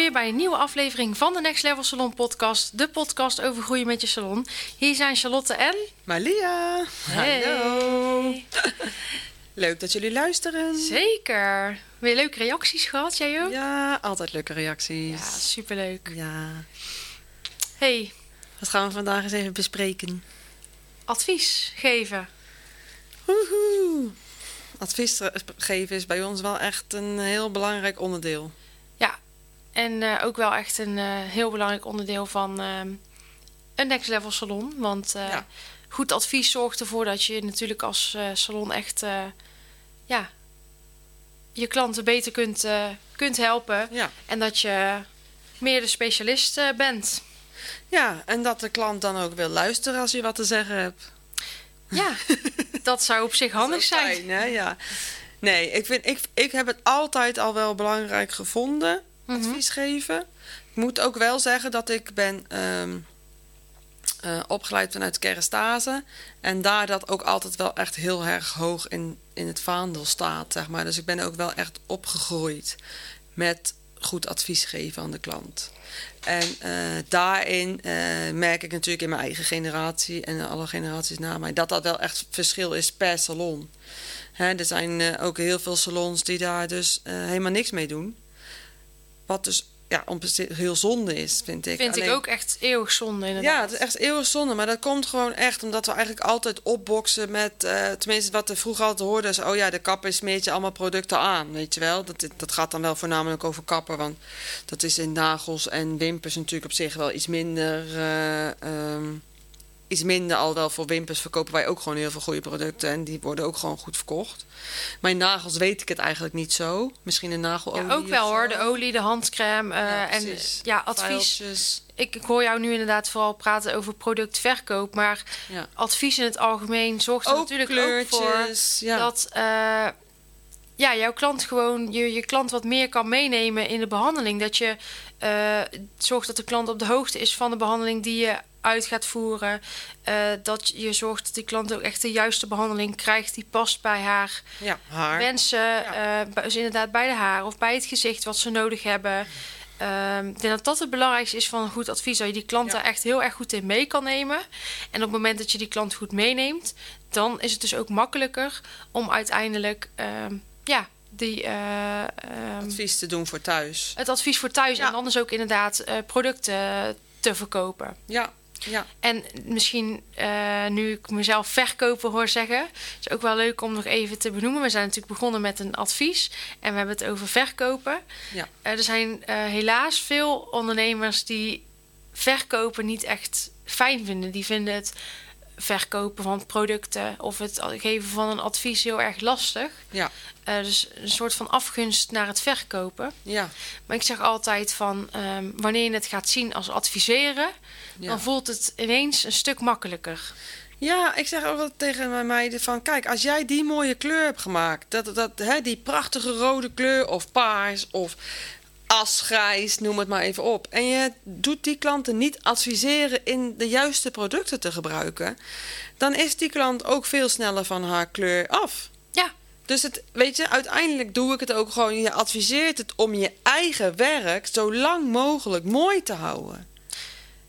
Weer bij een nieuwe aflevering van de Next Level Salon podcast. De podcast over groeien met je salon. Hier zijn Charlotte en... Malia, hallo. Leuk dat jullie luisteren. Zeker. Weer leuke reacties gehad, jij ook? Ja, altijd leuke reacties. Ja, superleuk. Ja. Hey, Wat gaan we vandaag eens even bespreken? advies geven. Woehoe. Advies geven is bij ons wel echt een heel belangrijk onderdeel. En eh, ook wel echt een eh, heel belangrijk onderdeel van ehm, een Next Level Salon. Want eh, Ja. goed advies zorgt ervoor dat je natuurlijk als eh, salon echt... eh, ja, je klanten beter kunt, eh, kunt helpen. Ja. En dat je meer de specialist eh, bent. ja, en dat de klant dan ook wil luisteren als je wat te zeggen hebt. Ja, dat zou op zich handig zijn. fijn, hè? Ja. Nee, ik, vind, ik, ik heb het altijd al wel belangrijk gevonden, Mhm. advies geven. Ik moet ook wel zeggen dat ik ben ehm, eh, opgeleid vanuit kerstase. En daar dat ook altijd wel echt heel erg hoog in, in het vaandel staat, zeg maar. Dus ik ben ook wel echt opgegroeid met goed advies geven aan de klant. En eh, daarin eh, merk ik natuurlijk in mijn eigen generatie en alle generaties na mij dat dat wel echt verschil is per salon. Hè, er zijn ook heel veel salons die daar dus helemaal niks mee doen. Wat dus ja, heel zonde is, vind ik. Vind ik ook echt eeuwig zonde inderdaad. ja, het is echt eeuwig zonde. Maar dat komt gewoon echt omdat we eigenlijk altijd opboksen met... eh, tenminste, wat er vroeger altijd hoorde is... oh ja, de kapper smeert je allemaal producten aan, weet je wel. Dat, dat gaat dan wel voornamelijk over kapper. Want dat is in nagels en wimpers natuurlijk op zich wel iets minder... eh, ehm, iets minder al wel voor wimpers verkopen wij ook gewoon heel veel goede producten. En die worden ook gewoon goed verkocht. In nagels weet ik het eigenlijk niet zo. Misschien een nagelolie Ja, ook wel hoor, de olie, de handcrème. eh, Ja, en ja, advies. Vuiltjes. Ik, ik hoor jou nu inderdaad vooral praten over productverkoop. Maar Ja. advies in het algemeen zorgt er Ook natuurlijk kleurtjes. ook voor ja. dat eh, ja, jouw klant gewoon je, je klant wat meer kan meenemen in de behandeling. Dat je eh, zorgt dat de klant op de hoogte is van de behandeling die je uit gaat voeren. Eh, dat je zorgt dat die klant ook echt de juiste behandeling krijgt die past bij haar ja, haar. wensen. eh, bij- dus inderdaad bij de haar of bij het gezicht wat ze nodig hebben. Ehm, ik denk dat dat het belangrijkste is van een goed advies. Dat je die klant Ja. daar echt heel erg goed in mee kan nemen. En op het moment dat je die klant goed meeneemt, dan is het dus ook makkelijker om uiteindelijk ehm, ja, die, eh, ehm, advies te doen voor thuis. het advies voor thuis Ja. en anders ook inderdaad eh, producten te verkopen. Ja, ja. En misschien, eh, nu ik mezelf verkopen hoor zeggen, is ook wel leuk om nog even te benoemen. We zijn natuurlijk begonnen met een advies en we hebben het over verkopen. Ja. Er zijn helaas veel ondernemers die verkopen niet echt fijn vinden. Die vinden het verkopen van producten of het geven van een advies heel erg lastig. Ja, Eh, dus een soort van afgunst naar het verkopen. ja, Maar ik zeg altijd van ehm, wanneer je het gaat zien als adviseren, ja. dan voelt het ineens een stuk makkelijker. Ja, ik zeg ook wel tegen mijn meiden van... kijk, als jij die mooie kleur hebt gemaakt... Dat, dat, hè, die prachtige rode kleur of paars of asgrijs, noem het maar even op... en je doet die klanten niet adviseren in de juiste producten te gebruiken... dan is die klant ook veel sneller van haar kleur af. Ja, Dus het, weet je, uiteindelijk doe ik het ook gewoon. Je adviseert het om je eigen werk zo lang mogelijk mooi te houden.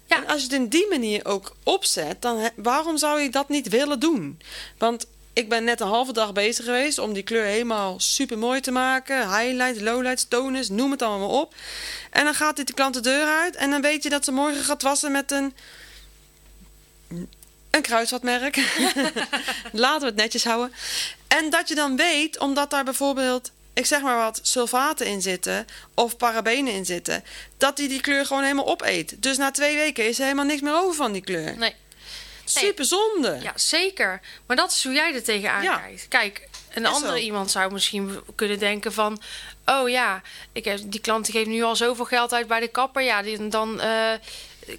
Ja. En als je het in die manier ook opzet, dan he- waarom zou je dat niet willen doen? Want ik ben net een halve dag bezig geweest om die kleur helemaal super mooi te maken. Highlights, lowlights, toners, noem het allemaal op. En dan gaat dit de klant de deur uit en dan weet je dat ze morgen gaat wassen met een een kruisvatmerk. Laten we het netjes houden. En dat je dan weet, omdat daar bijvoorbeeld, ik zeg maar wat, sulfaten in zitten of parabenen in zitten, dat die die kleur gewoon helemaal opeet. Dus na twee weken is er helemaal niks meer over van die kleur. nee. Super zonde. Ja, zeker. Maar dat is hoe jij er tegenaan Ja. kijkt. Kijk, een Is andere zo. iemand zou misschien kunnen denken van... oh ja, ik heb, die klant geeft nu al zoveel geld uit bij de kapper. Ja, die, dan eh,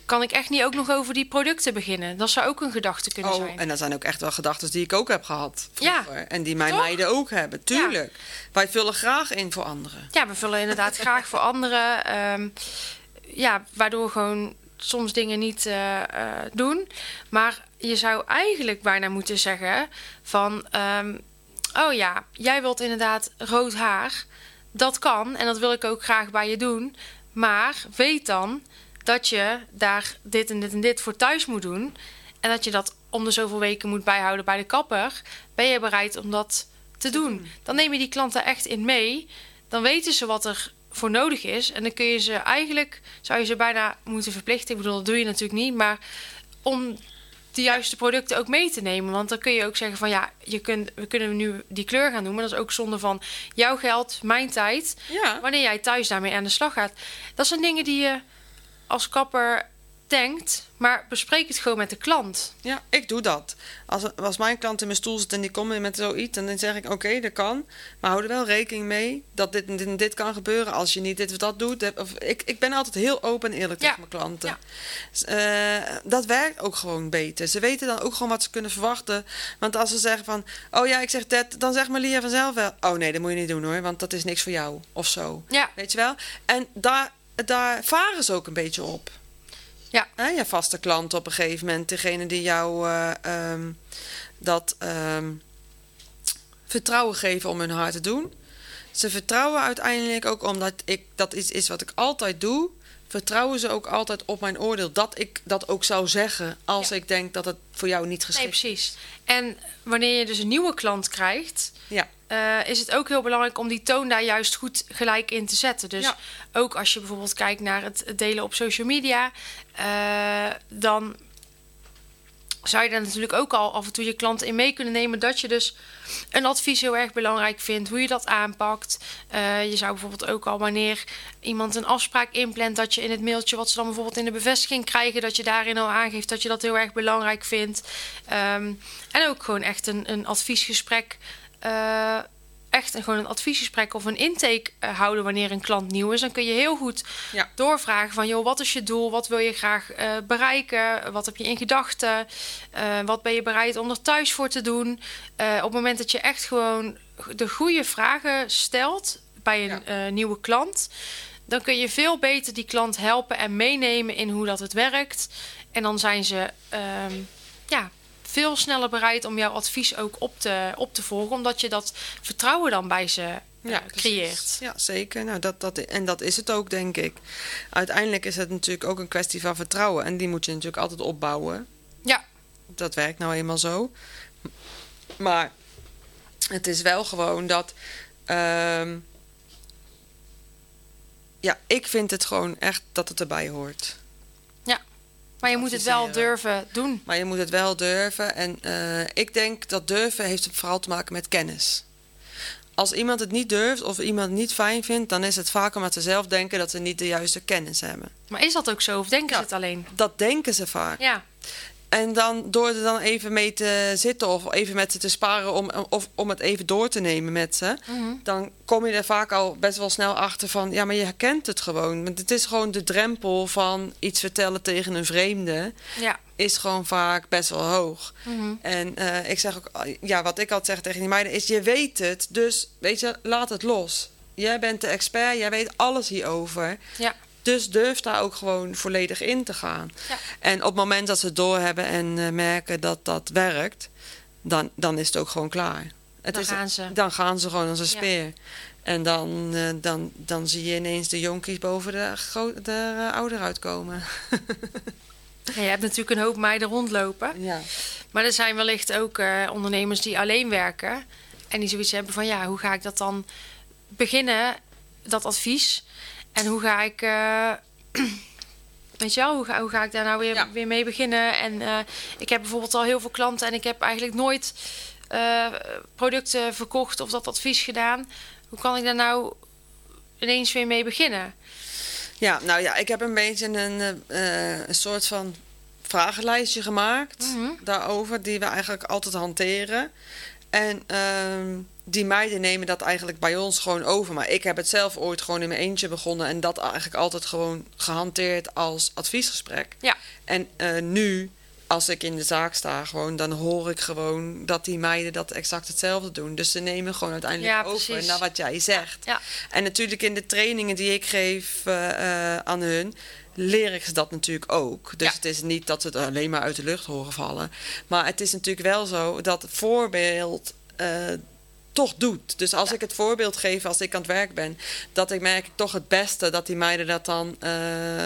kan ik echt niet ook nog over die producten beginnen. Dat zou ook een gedachte kunnen Oh, zijn. en dat zijn ook echt wel gedachten die ik ook heb gehad Ja. vroeger. En die mijn Toch? meiden ook hebben, tuurlijk. Wij vullen graag in voor anderen. Ja, we vullen inderdaad graag voor anderen. ehm, ja, waardoor gewoon soms dingen niet eh, eh, doen. Maar je zou eigenlijk bijna moeten zeggen van... ehm, oh ja, jij wilt inderdaad rood haar. Dat kan en dat wil ik ook graag bij je doen. Maar weet dan dat je daar dit en dit en dit voor thuis moet doen. En dat je dat om de zoveel weken moet bijhouden bij de kapper. Ben je bereid om dat te doen? Dan neem je die klanten echt in mee. Dan weten ze wat er voor nodig is. En dan kun je ze eigenlijk, zou je ze bijna moeten verplichten. Ik bedoel, dat doe je natuurlijk niet. Maar om de juiste producten ook mee te nemen. Want dan kun je ook zeggen van ja, je kunt, we kunnen nu die kleur gaan doen. Maar dat is ook zonde van jouw geld, mijn tijd. Ja. Wanneer jij thuis daarmee aan de slag gaat. Dat zijn dingen die je als kapper denkt. Maar bespreek het gewoon met de klant. Ja, ik doe dat. Als, als mijn klant in mijn stoel zit en die komt met zoiets, dan zeg ik: Oké, dat kan. Maar hou er wel rekening mee dat dit en dit kan gebeuren als je niet dit of dat doet. Of, ik, ik ben altijd heel open en eerlijk Ja. tegen mijn klanten. Ja. Eh, dat werkt ook gewoon beter. Ze weten dan ook gewoon wat ze kunnen verwachten. Want als ze zeggen van: Oh ja, ik zeg dit, dan zegt Malia vanzelf wel: Oh nee, dat moet je niet doen hoor, want dat is niks voor jou. Of zo. Ja, Weet je wel? En daar, daar varen ze ook een beetje op. Ja. Hè, je vaste klant op een gegeven moment, degene die jou eh, ehm, dat ehm, vertrouwen geven om hun haar te doen. Ze vertrouwen uiteindelijk ook omdat ik dat iets is wat ik altijd doe. Vertrouwen ze ook altijd op mijn oordeel dat ik dat ook zou zeggen als Ja. ik denk dat het voor jou niet nee, geschikt is. precies. En wanneer je dus een nieuwe klant krijgt, Ja. Eh, is het ook heel belangrijk om die toon daar juist goed gelijk in te zetten. Dus Ja. ook als je bijvoorbeeld kijkt naar het delen op social media, eh, dan zou je daar natuurlijk ook al af en toe je klanten in mee kunnen nemen dat je dus een advies heel erg belangrijk vindt, hoe je dat aanpakt. Eh, je zou bijvoorbeeld ook al wanneer iemand een afspraak inplant, dat je in het mailtje wat ze dan bijvoorbeeld in de bevestiging krijgen, dat je daarin al aangeeft dat je dat heel erg belangrijk vindt. Ehm, en ook gewoon echt een, een adviesgesprek. Eh, echt een, gewoon een adviesgesprek of een intake eh, houden wanneer een klant nieuw is. Dan kun je heel goed Ja. doorvragen van... joh, wat is je doel? Wat wil je graag eh, bereiken? Wat heb je in gedachten? Wat ben je bereid om er thuis voor te doen? Op het moment dat je echt gewoon de goede vragen stelt... bij een nieuwe klant... dan kun je veel beter die klant helpen en meenemen in hoe dat het werkt. En dan zijn ze... ehm, ja, veel sneller bereid om jouw advies ook op te, op te volgen, omdat je dat vertrouwen dan bij ze eh, Ja, creëert. Ja, zeker. Nou, dat, dat, en dat is het ook, denk ik. Uiteindelijk is het natuurlijk ook een kwestie van vertrouwen. En die moet je natuurlijk altijd opbouwen. Ja, Dat werkt nou eenmaal zo. Maar het is wel gewoon dat. ehm, ja, ik vind het gewoon echt dat het erbij hoort. Maar je moet het wel durven doen. Maar je moet het wel durven. En eh, ik denk dat durven heeft vooral te maken met kennis. Als iemand het niet durft of iemand het niet fijn vindt, dan is het vaak omdat ze zelf denken dat ze niet de juiste kennis hebben. Maar is dat ook zo of denken Ja. ze het alleen? Dat denken ze vaak. Ja, En dan door er dan even mee te zitten of even met ze te sparen om, of om het even door te nemen met ze, Mhm. dan kom je er vaak al best wel snel achter van ja, maar je herkent het gewoon. Want het is gewoon de drempel van iets vertellen tegen een vreemde ja. is gewoon vaak best wel hoog. Mhm. En eh, ik zeg ook, ja, wat ik altijd zeg tegen die meiden is: je weet het, dus weet je, laat het los. Jij bent de expert, jij weet alles hierover. Ja. Dus durf daar ook gewoon volledig in te gaan. Ja. En op het moment dat ze het doorhebben en eh, merken dat dat werkt, dan, dan is het ook gewoon klaar. Het Dan is, gaan ze. Dan gaan ze gewoon als een Ja. speer. En dan, eh, dan, dan zie je ineens de jonkies boven de, de eh, ouder uitkomen. En je hebt natuurlijk een hoop meiden rondlopen. Ja. Maar er zijn wellicht ook ondernemers die alleen werken. En die zoiets hebben van ja, hoe ga ik dat dan beginnen, dat advies? En hoe ga ik. eh, Weet je wel, hoe ga, hoe ga ik daar nou weer, Ja. weer mee beginnen? En eh, ik heb bijvoorbeeld al heel veel klanten en ik heb eigenlijk nooit eh, producten verkocht of dat advies gedaan. Hoe kan ik daar nou ineens weer mee beginnen? Ja, nou ja, ik heb een beetje een, eh, een soort van vragenlijstje gemaakt Mhm. daarover, die we eigenlijk altijd hanteren. En ehm, die meiden nemen dat eigenlijk bij ons gewoon over. Maar ik heb het zelf ooit gewoon in mijn eentje begonnen en dat eigenlijk altijd gewoon gehanteerd als adviesgesprek. Ja. En eh, nu, als ik in de zaak sta, gewoon, dan hoor ik gewoon dat die meiden dat exact hetzelfde doen. Dus ze nemen gewoon uiteindelijk Ja, over precies. naar wat jij zegt. Ja. En natuurlijk in de trainingen die ik geef eh, eh, aan hun, leer ik ze dat natuurlijk ook. Dus Ja. het is niet dat ze het alleen maar uit de lucht horen vallen. Maar het is natuurlijk wel zo dat voorbeeld toch doet. Dus als ik het voorbeeld geef als ik aan het werk ben, dat ik merk ik toch het beste dat die meiden dat dan eh,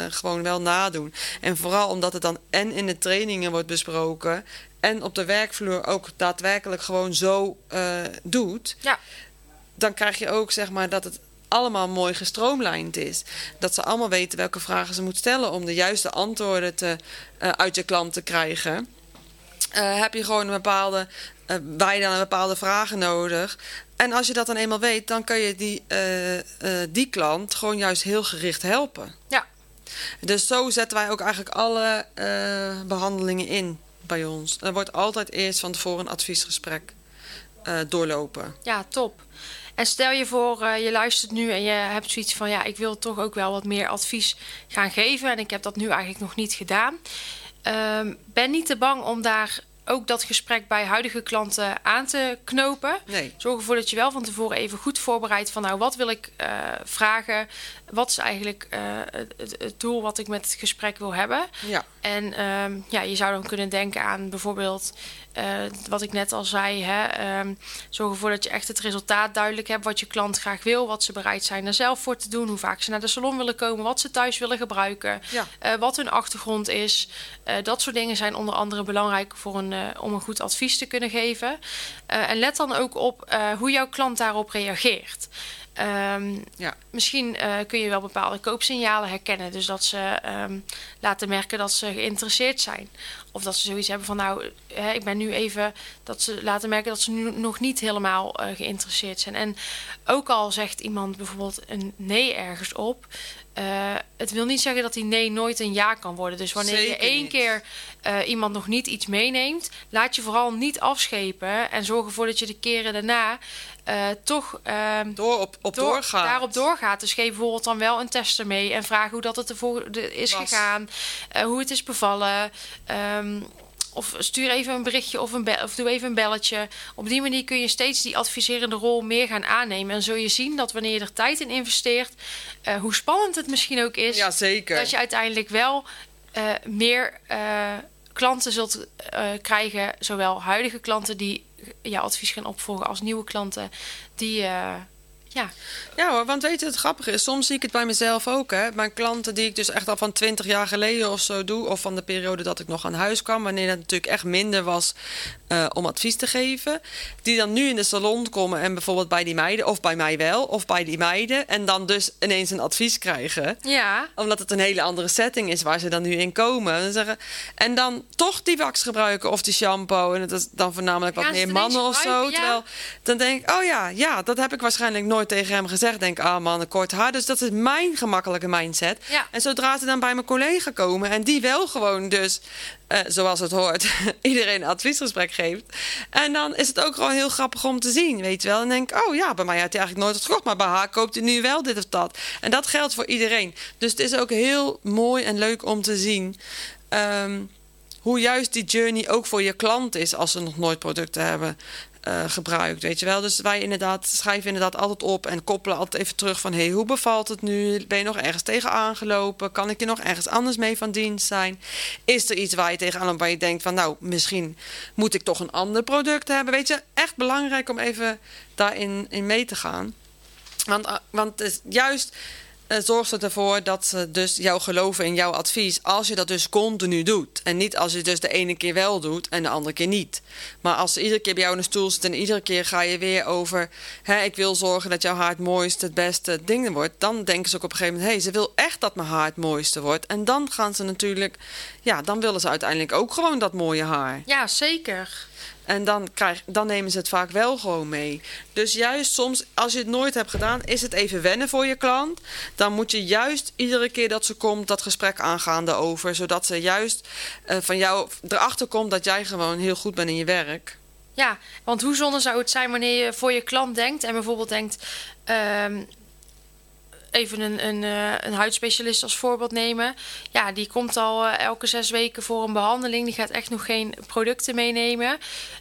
gewoon wel nadoen. En vooral omdat het dan en in de trainingen wordt besproken en op de werkvloer ook daadwerkelijk gewoon zo eh, doet Ja. dan krijg je ook zeg maar dat het allemaal mooi gestroomlijnd is. Dat ze allemaal weten welke vragen ze moeten stellen om de juiste antwoorden te, eh, uit je klant te krijgen. Heb je gewoon een bepaalde, eh wij dan een bepaalde vragen nodig. En als je dat dan eenmaal weet, dan kun je die, eh, eh, die klant gewoon juist heel gericht helpen. Ja. Dus zo zetten wij ook eigenlijk alle eh, behandelingen in bij ons. Er wordt altijd eerst van tevoren een adviesgesprek doorlopen. Ja, top. En stel je voor, je luistert nu en je hebt zoiets van... ja, ik wil toch ook wel wat meer advies gaan geven... en ik heb dat nu eigenlijk nog niet gedaan. Ehm, ben niet te bang om daar ook dat gesprek bij huidige klanten aan te knopen. Nee. Zorg ervoor dat je wel van tevoren even goed voorbereidt van... nou, wat wil ik eh, vragen? Wat is eigenlijk eh, het, het- doel wat ik met het gesprek wil hebben? Ja. En ehm, ja, je zou dan kunnen denken aan bijvoorbeeld wat ik net al zei. Hè, ehm, zorg ervoor dat je echt het resultaat duidelijk hebt. Wat je klant graag wil. Wat ze bereid zijn er zelf voor te doen. Hoe vaak ze naar de salon willen komen. Wat ze thuis willen gebruiken. Ja. eh, wat hun achtergrond is. Eh, dat soort dingen zijn onder andere belangrijk voor een, eh, om een goed advies te kunnen geven. Eh, en let dan ook op eh, hoe jouw klant daarop reageert. Ehm, Ja. Misschien eh, kun je wel bepaalde koopsignalen herkennen. Dus dat ze ehm, laten merken dat ze geïnteresseerd zijn. Of dat ze zoiets hebben van nou, hè, ik ben nu even... dat ze laten merken dat ze nu nog niet helemaal eh, geïnteresseerd zijn. En ook al zegt iemand bijvoorbeeld een nee ergens op... eh, het wil niet zeggen dat die nee nooit een ja kan worden. Dus wanneer je één niet. keer eh, iemand nog niet iets meeneemt... laat je vooral niet afschepen. En zorg ervoor dat je de keren daarna eh, toch... ehm, Door op, op door- doorgaan. daarop doorgaat. Dus geef bijvoorbeeld dan wel een tester mee en vraag hoe dat het ervoor is Was. gegaan, hoe het is bevallen. ehm, of stuur even een berichtje of, een of doe even een belletje. Op die manier kun je steeds die adviserende rol meer gaan aannemen. En zul je zien dat wanneer je er tijd in investeert, eh, hoe spannend het misschien ook is, Ja, zeker. dat je uiteindelijk wel eh, meer eh, klanten zult krijgen. Zowel huidige klanten die jouw advies gaan opvolgen als nieuwe klanten die. Ja, Ja hoor, want weet je, het grappige is, soms zie ik het bij mezelf ook. Hè. Mijn klanten die ik dus echt al van 20 jaar geleden of zo doe, of van de periode dat ik nog aan huis kwam, wanneer het natuurlijk echt minder was eh, om advies te geven, die dan nu in de salon komen en bijvoorbeeld bij die meiden, of bij mij wel, of bij die meiden, en dan dus ineens een advies krijgen ja, omdat het een hele andere setting is waar ze dan nu in komen. En, zeggen, en dan toch die wax gebruiken of die shampoo. En het is dan voornamelijk wat meer mannen of zo. ja. Terwijl dan denk ik, oh ja, ja, dat heb ik waarschijnlijk nooit tegen hem gezegd. Denk, ah man, kort haar. Dus dat is mijn gemakkelijke mindset. Ja. En zodra ze dan bij mijn collega komen en die wel gewoon dus, eh, zoals het hoort, iedereen een adviesgesprek geeft. En dan is het ook gewoon heel grappig om te zien, weet je wel. En denk oh ja, bij mij had hij eigenlijk nooit wat gekocht, maar bij haar koopt hij nu wel dit of dat. En dat geldt voor iedereen. Dus het is ook heel mooi en leuk om te zien. ehm, hoe juist die journey ook voor je klant is als ze nog nooit producten hebben eh, gebruikt, weet je wel. Dus wij inderdaad schrijven inderdaad altijd op en koppelen altijd even terug van... hey, hoe bevalt het nu? Ben je nog ergens tegen aangelopen? Kan ik je nog ergens anders mee van dienst zijn? Is er iets waar je tegenaan loopt waar je denkt van... nou, misschien moet ik toch een ander product hebben? Weet je, echt belangrijk om even daarin in mee te gaan. Want, ah, want het is juist eh, zorgt het ervoor dat ze dus jou geloven in jouw advies. Als je dat dus continu doet. En niet als je dus de ene keer wel doet en de andere keer niet. Maar als ze iedere keer bij jou in de stoel zitten en iedere keer ga je weer over. Hè, ik wil zorgen dat jouw haar het mooiste, het beste ding wordt. Dan denken ze ook op een gegeven moment: hé, hey, ze wil echt dat mijn haar het mooiste wordt. En dan gaan ze natuurlijk, ja, dan willen ze uiteindelijk ook gewoon dat mooie haar. ja, zeker. En dan, krijg, dan nemen ze het vaak wel gewoon mee. Dus juist soms, als je het nooit hebt gedaan, is het even wennen voor je klant. Dan moet je juist iedere keer dat ze komt, dat gesprek aangaan over. Zodat ze juist eh, van jou erachter komt dat jij gewoon heel goed bent in je werk. Ja, want hoe zonde zou het zijn wanneer je voor je klant denkt en bijvoorbeeld denkt. ehm, even een, een, eh, een huidspecialist als voorbeeld nemen. Ja, die komt al eh, elke zes weken voor een behandeling. Die gaat echt nog geen producten meenemen.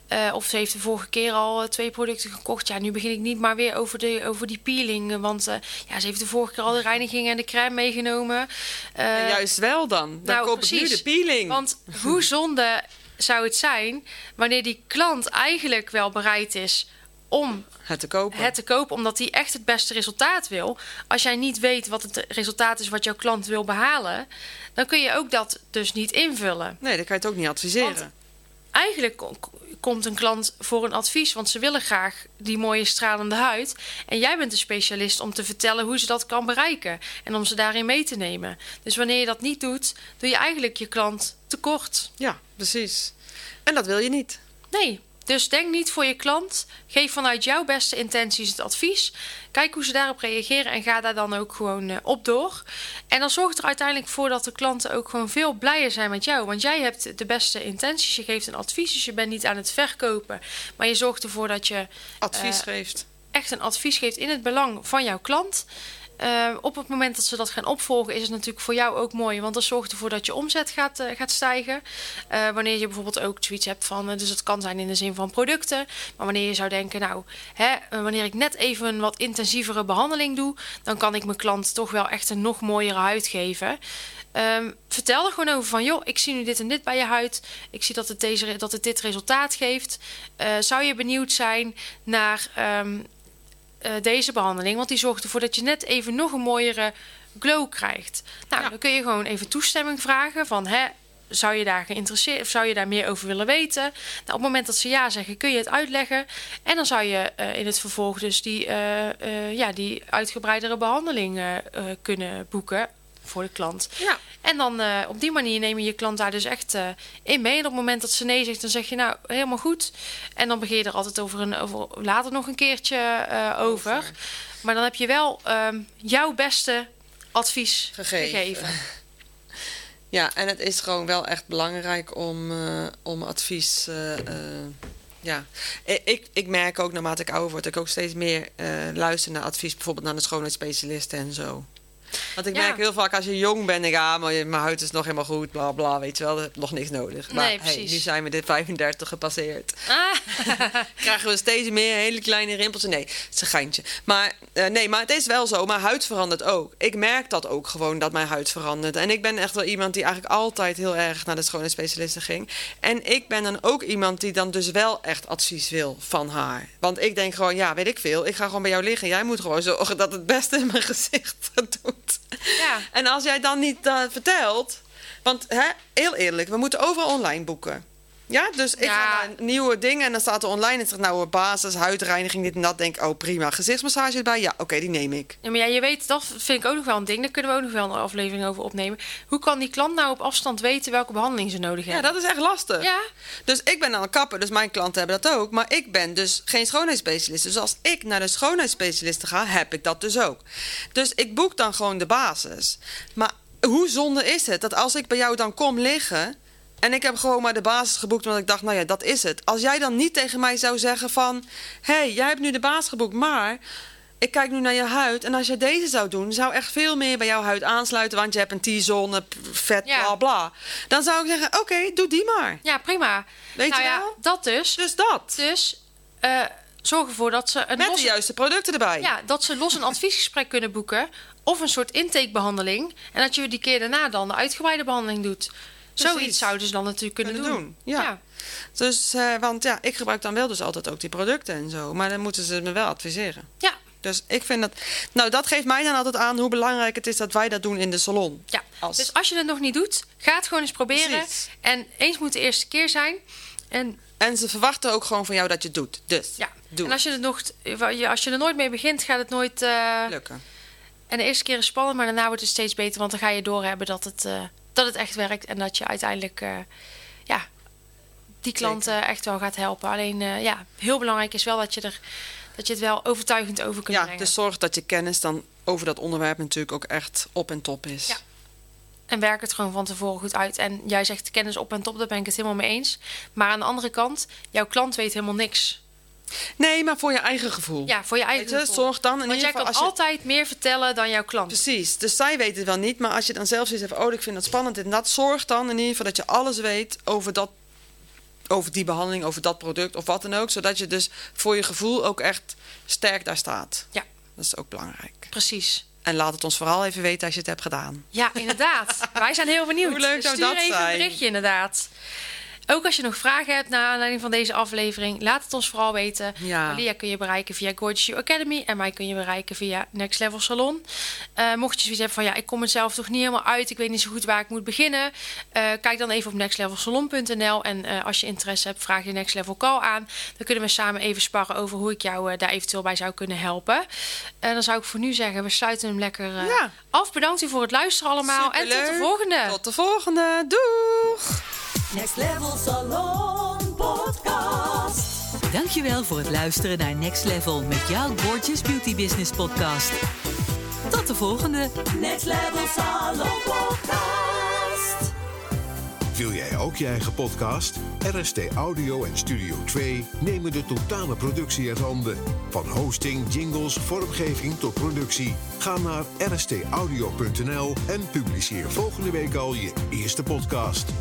Eh, of ze heeft de vorige keer al twee producten gekocht. Ja, nu begin ik niet maar weer over, de, over die peeling. Want ja, ze heeft de vorige keer al de reiniging en de crème meegenomen. En juist wel dan. Dan nou, koop ik nu de peeling. Want hoe zonde zou het zijn wanneer die klant eigenlijk wel bereid is om het te kopen. het te kopen, omdat hij echt het beste resultaat wil. Als jij niet weet wat het resultaat is wat jouw klant wil behalen, dan kun je ook dat dus niet invullen. Nee, dan kan je het ook niet adviseren. Want- Eigenlijk ko- komt een klant voor een advies, want ze willen graag die mooie stralende huid. En jij bent de specialist om te vertellen hoe ze dat kan bereiken en om ze daarin mee te nemen. Dus wanneer je dat niet doet, doe je eigenlijk je klant tekort. Ja, precies. En dat wil je niet. Nee. Dus denk niet voor je klant. Geef vanuit jouw beste intenties het advies. Kijk hoe ze daarop reageren en ga daar dan ook gewoon eh, op door. En dan zorgt er uiteindelijk voor dat de klanten ook gewoon veel blijer zijn met jou. Want jij hebt de beste intenties. Je geeft een advies, dus je bent niet aan het verkopen. Maar je zorgt ervoor dat je Advies Eh, geeft. echt een advies geeft in het belang van jouw klant. Eh, op het moment dat ze dat gaan opvolgen, is het natuurlijk voor jou ook mooi. Want dat zorgt ervoor dat je omzet gaat, eh, gaat stijgen. Eh, wanneer je bijvoorbeeld ook zoiets hebt van. dus het kan zijn in de zin van producten. Maar wanneer je zou denken, nou, hè, wanneer ik net even een wat intensievere behandeling doe, dan kan ik mijn klant toch wel echt een nog mooiere huid geven. Ehm, vertel er gewoon over van, joh, ik zie nu dit en dit bij je huid. Ik zie dat het, deze, dat het dit resultaat geeft. Zou je benieuwd zijn naar ehm, eh, deze behandeling? Want die zorgt ervoor dat je net even nog een mooiere glow krijgt. Nou, Ja. dan kun je gewoon even toestemming vragen van, hè, zou je daar geïnteresseerd of zou je daar meer over willen weten? Nou, op het moment dat ze ja zeggen, kun je het uitleggen. En dan zou je eh, in het vervolg dus die, eh, ja, die uitgebreidere behandeling eh, eh, kunnen boeken voor de klant. Ja. En dan eh, op die manier neem je je klant daar dus echt eh, in mee. En op het moment dat ze nee zegt, dan zeg je nou helemaal goed. En dan begin je er altijd over, een, over later nog een keertje eh, over. Maar dan heb je wel ehm, jouw beste advies Gegeven. gegeven. Ja, en het is gewoon wel echt belangrijk om, om advies. ja, ik, ik merk ook naarmate ik ouder word, dat ik ook steeds meer luister naar advies, bijvoorbeeld naar de schoonheidsspecialisten en zo. Want ik Ja. merk heel vaak als je jong bent, ah, maar je- mijn huid is nog helemaal goed, bla bla, weet je wel, heb nog niks nodig. Maar Nee, hey, precies. nu zijn we de 35 gepasseerd. Ah, Krijgen we steeds meer hele kleine rimpels. Nee, het is een geintje. Maar eh, nee, maar het is wel zo. Mijn huid verandert ook. Ik merk dat ook gewoon, dat mijn huid verandert. En ik ben echt wel iemand die eigenlijk altijd heel erg naar de schoonheidsspecialisten ging. En ik ben dan ook iemand die dan dus wel echt advies wil van haar. Want ik denk gewoon, ja, weet ik veel. Ik ga gewoon bij jou liggen. Jij moet gewoon zorgen dat het beste in mijn gezicht ja. En als jij dan niet eh, vertelt... Want hè, heel eerlijk, we moeten overal online boeken. Ja, dus ik Ja. ga naar nieuwe dingen en dan staat er online... en zegt nou basis, huidreiniging, dit en dat. Denk ik, oh prima, gezichtsmassage erbij? Ja, oké, die neem ik. Ja, maar ja, je weet, dat vind ik ook nog wel een ding. Daar kunnen we ook nog wel een aflevering over opnemen. Hoe kan die klant nou op afstand weten welke behandeling ze nodig Ja, hebben? dat is echt lastig. Ja, Dus ik ben dan een kapper, dus mijn klanten hebben dat ook. Maar ik ben dus geen schoonheidsspecialist. Dus als ik naar de schoonheidsspecialisten ga, heb ik dat dus ook. Dus ik boek dan gewoon de basis. Maar hoe zonde is het dat als ik bij jou dan kom liggen... en ik heb gewoon maar de basis geboekt omdat ik dacht, nou ja, dat is het. Als jij dan niet tegen mij zou zeggen van... hé, hey, jij hebt nu de basis geboekt, maar... Ik kijk nu naar je huid en als je deze zou doen, zou echt veel meer bij jouw huid aansluiten, want je hebt een T-zone, vet, Ja. bla bla. Dan zou ik zeggen: Oké, doe die maar. ja prima. Weet nou je ja, wel? dat dus. Dus dat. Dus eh, zorg ervoor dat ze een Met los, de juiste producten erbij. ja, dat ze los een adviesgesprek kunnen boeken. Of een soort intakebehandeling. En dat je die keer daarna dan de uitgebreide behandeling doet. Precies. Zoiets zouden ze dan natuurlijk kunnen, Kunnen doen. doen, ja. Dus, eh, want ja, ik gebruik dan wel dus altijd ook die producten en zo. Maar dan moeten ze me wel adviseren. Ja, Dus ik vind dat... Nou, dat geeft mij dan altijd aan hoe belangrijk het is dat wij dat doen in de salon. ja. Als- Dus als je het nog niet doet, ga het gewoon eens proberen. Precies. En eens moet de eerste keer zijn. En En ze verwachten ook gewoon van jou dat je het doet. Dus, ja, doe en als je, het nog, als je er nooit mee begint, gaat het nooit... eh, Lukken. En de eerste keer is spannend, maar daarna wordt het steeds beter. Want dan ga je doorhebben dat het, eh, dat het echt werkt. En dat je uiteindelijk, eh, ja, die klanten echt wel gaat helpen. Alleen eh, ja, heel belangrijk is wel dat je, er, dat je het wel overtuigend over kunt Ja, brengen. dus zorg dat je kennis dan over dat onderwerp natuurlijk ook echt op en top is. Ja. En werk het gewoon van tevoren goed uit. En jij zegt kennis op en top, daar ben ik het helemaal mee eens. Maar aan de andere kant, jouw klant weet helemaal niks. Nee, maar voor je eigen gevoel. Ja, voor je eigen je, gevoel. zorg dan in Want ieder jij kan je... altijd meer vertellen dan jouw klant. Precies, dus zij weten het wel niet, maar als je dan zelf hebt, oh, ik vind dat spannend en dat, zorg dan in ieder geval dat je alles weet over dat, over die behandeling, over dat product of wat dan ook, zodat je dus voor je gevoel ook echt sterk daar staat. Ja. Dat is ook belangrijk. Precies. En laat het ons vooral even weten als je het hebt gedaan. Ja, inderdaad. Wij zijn heel benieuwd. Hoe leuk zou dat even zijn? een berichtje, inderdaad. Ook als je nog vragen hebt naar aanleiding van deze aflevering, laat het ons vooral weten. Ja. Kun je bereiken via Gorgeous You Academy en mij kun je bereiken via Next Level Salon. Eh, mocht je zoiets hebben van ja, ik kom er zelf toch niet helemaal uit, ik weet niet zo goed waar ik moet beginnen, eh, kijk dan even op nextlevelsalon.nl en eh, als je interesse hebt, vraag je Next Level Call aan. Dan kunnen we samen even sparren over hoe ik jou daar eventueel bij zou kunnen helpen. En dan zou ik voor nu zeggen, we sluiten hem lekker Ja. af. Bedankt u voor het luisteren allemaal en tot de volgende. Tot de volgende. Doeg! Next Level Salon Podcast. Dankjewel voor het luisteren naar Next Level met jouw Gorgeous Beauty Business podcast. Tot de volgende! Next Level Salon Podcast. Wil jij ook je eigen podcast? RST Audio en Studio 2 nemen de totale productie uit handen. Van hosting, jingles, vormgeving tot productie. Ga naar rstaudio.nl en publiceer volgende week al je eerste podcast.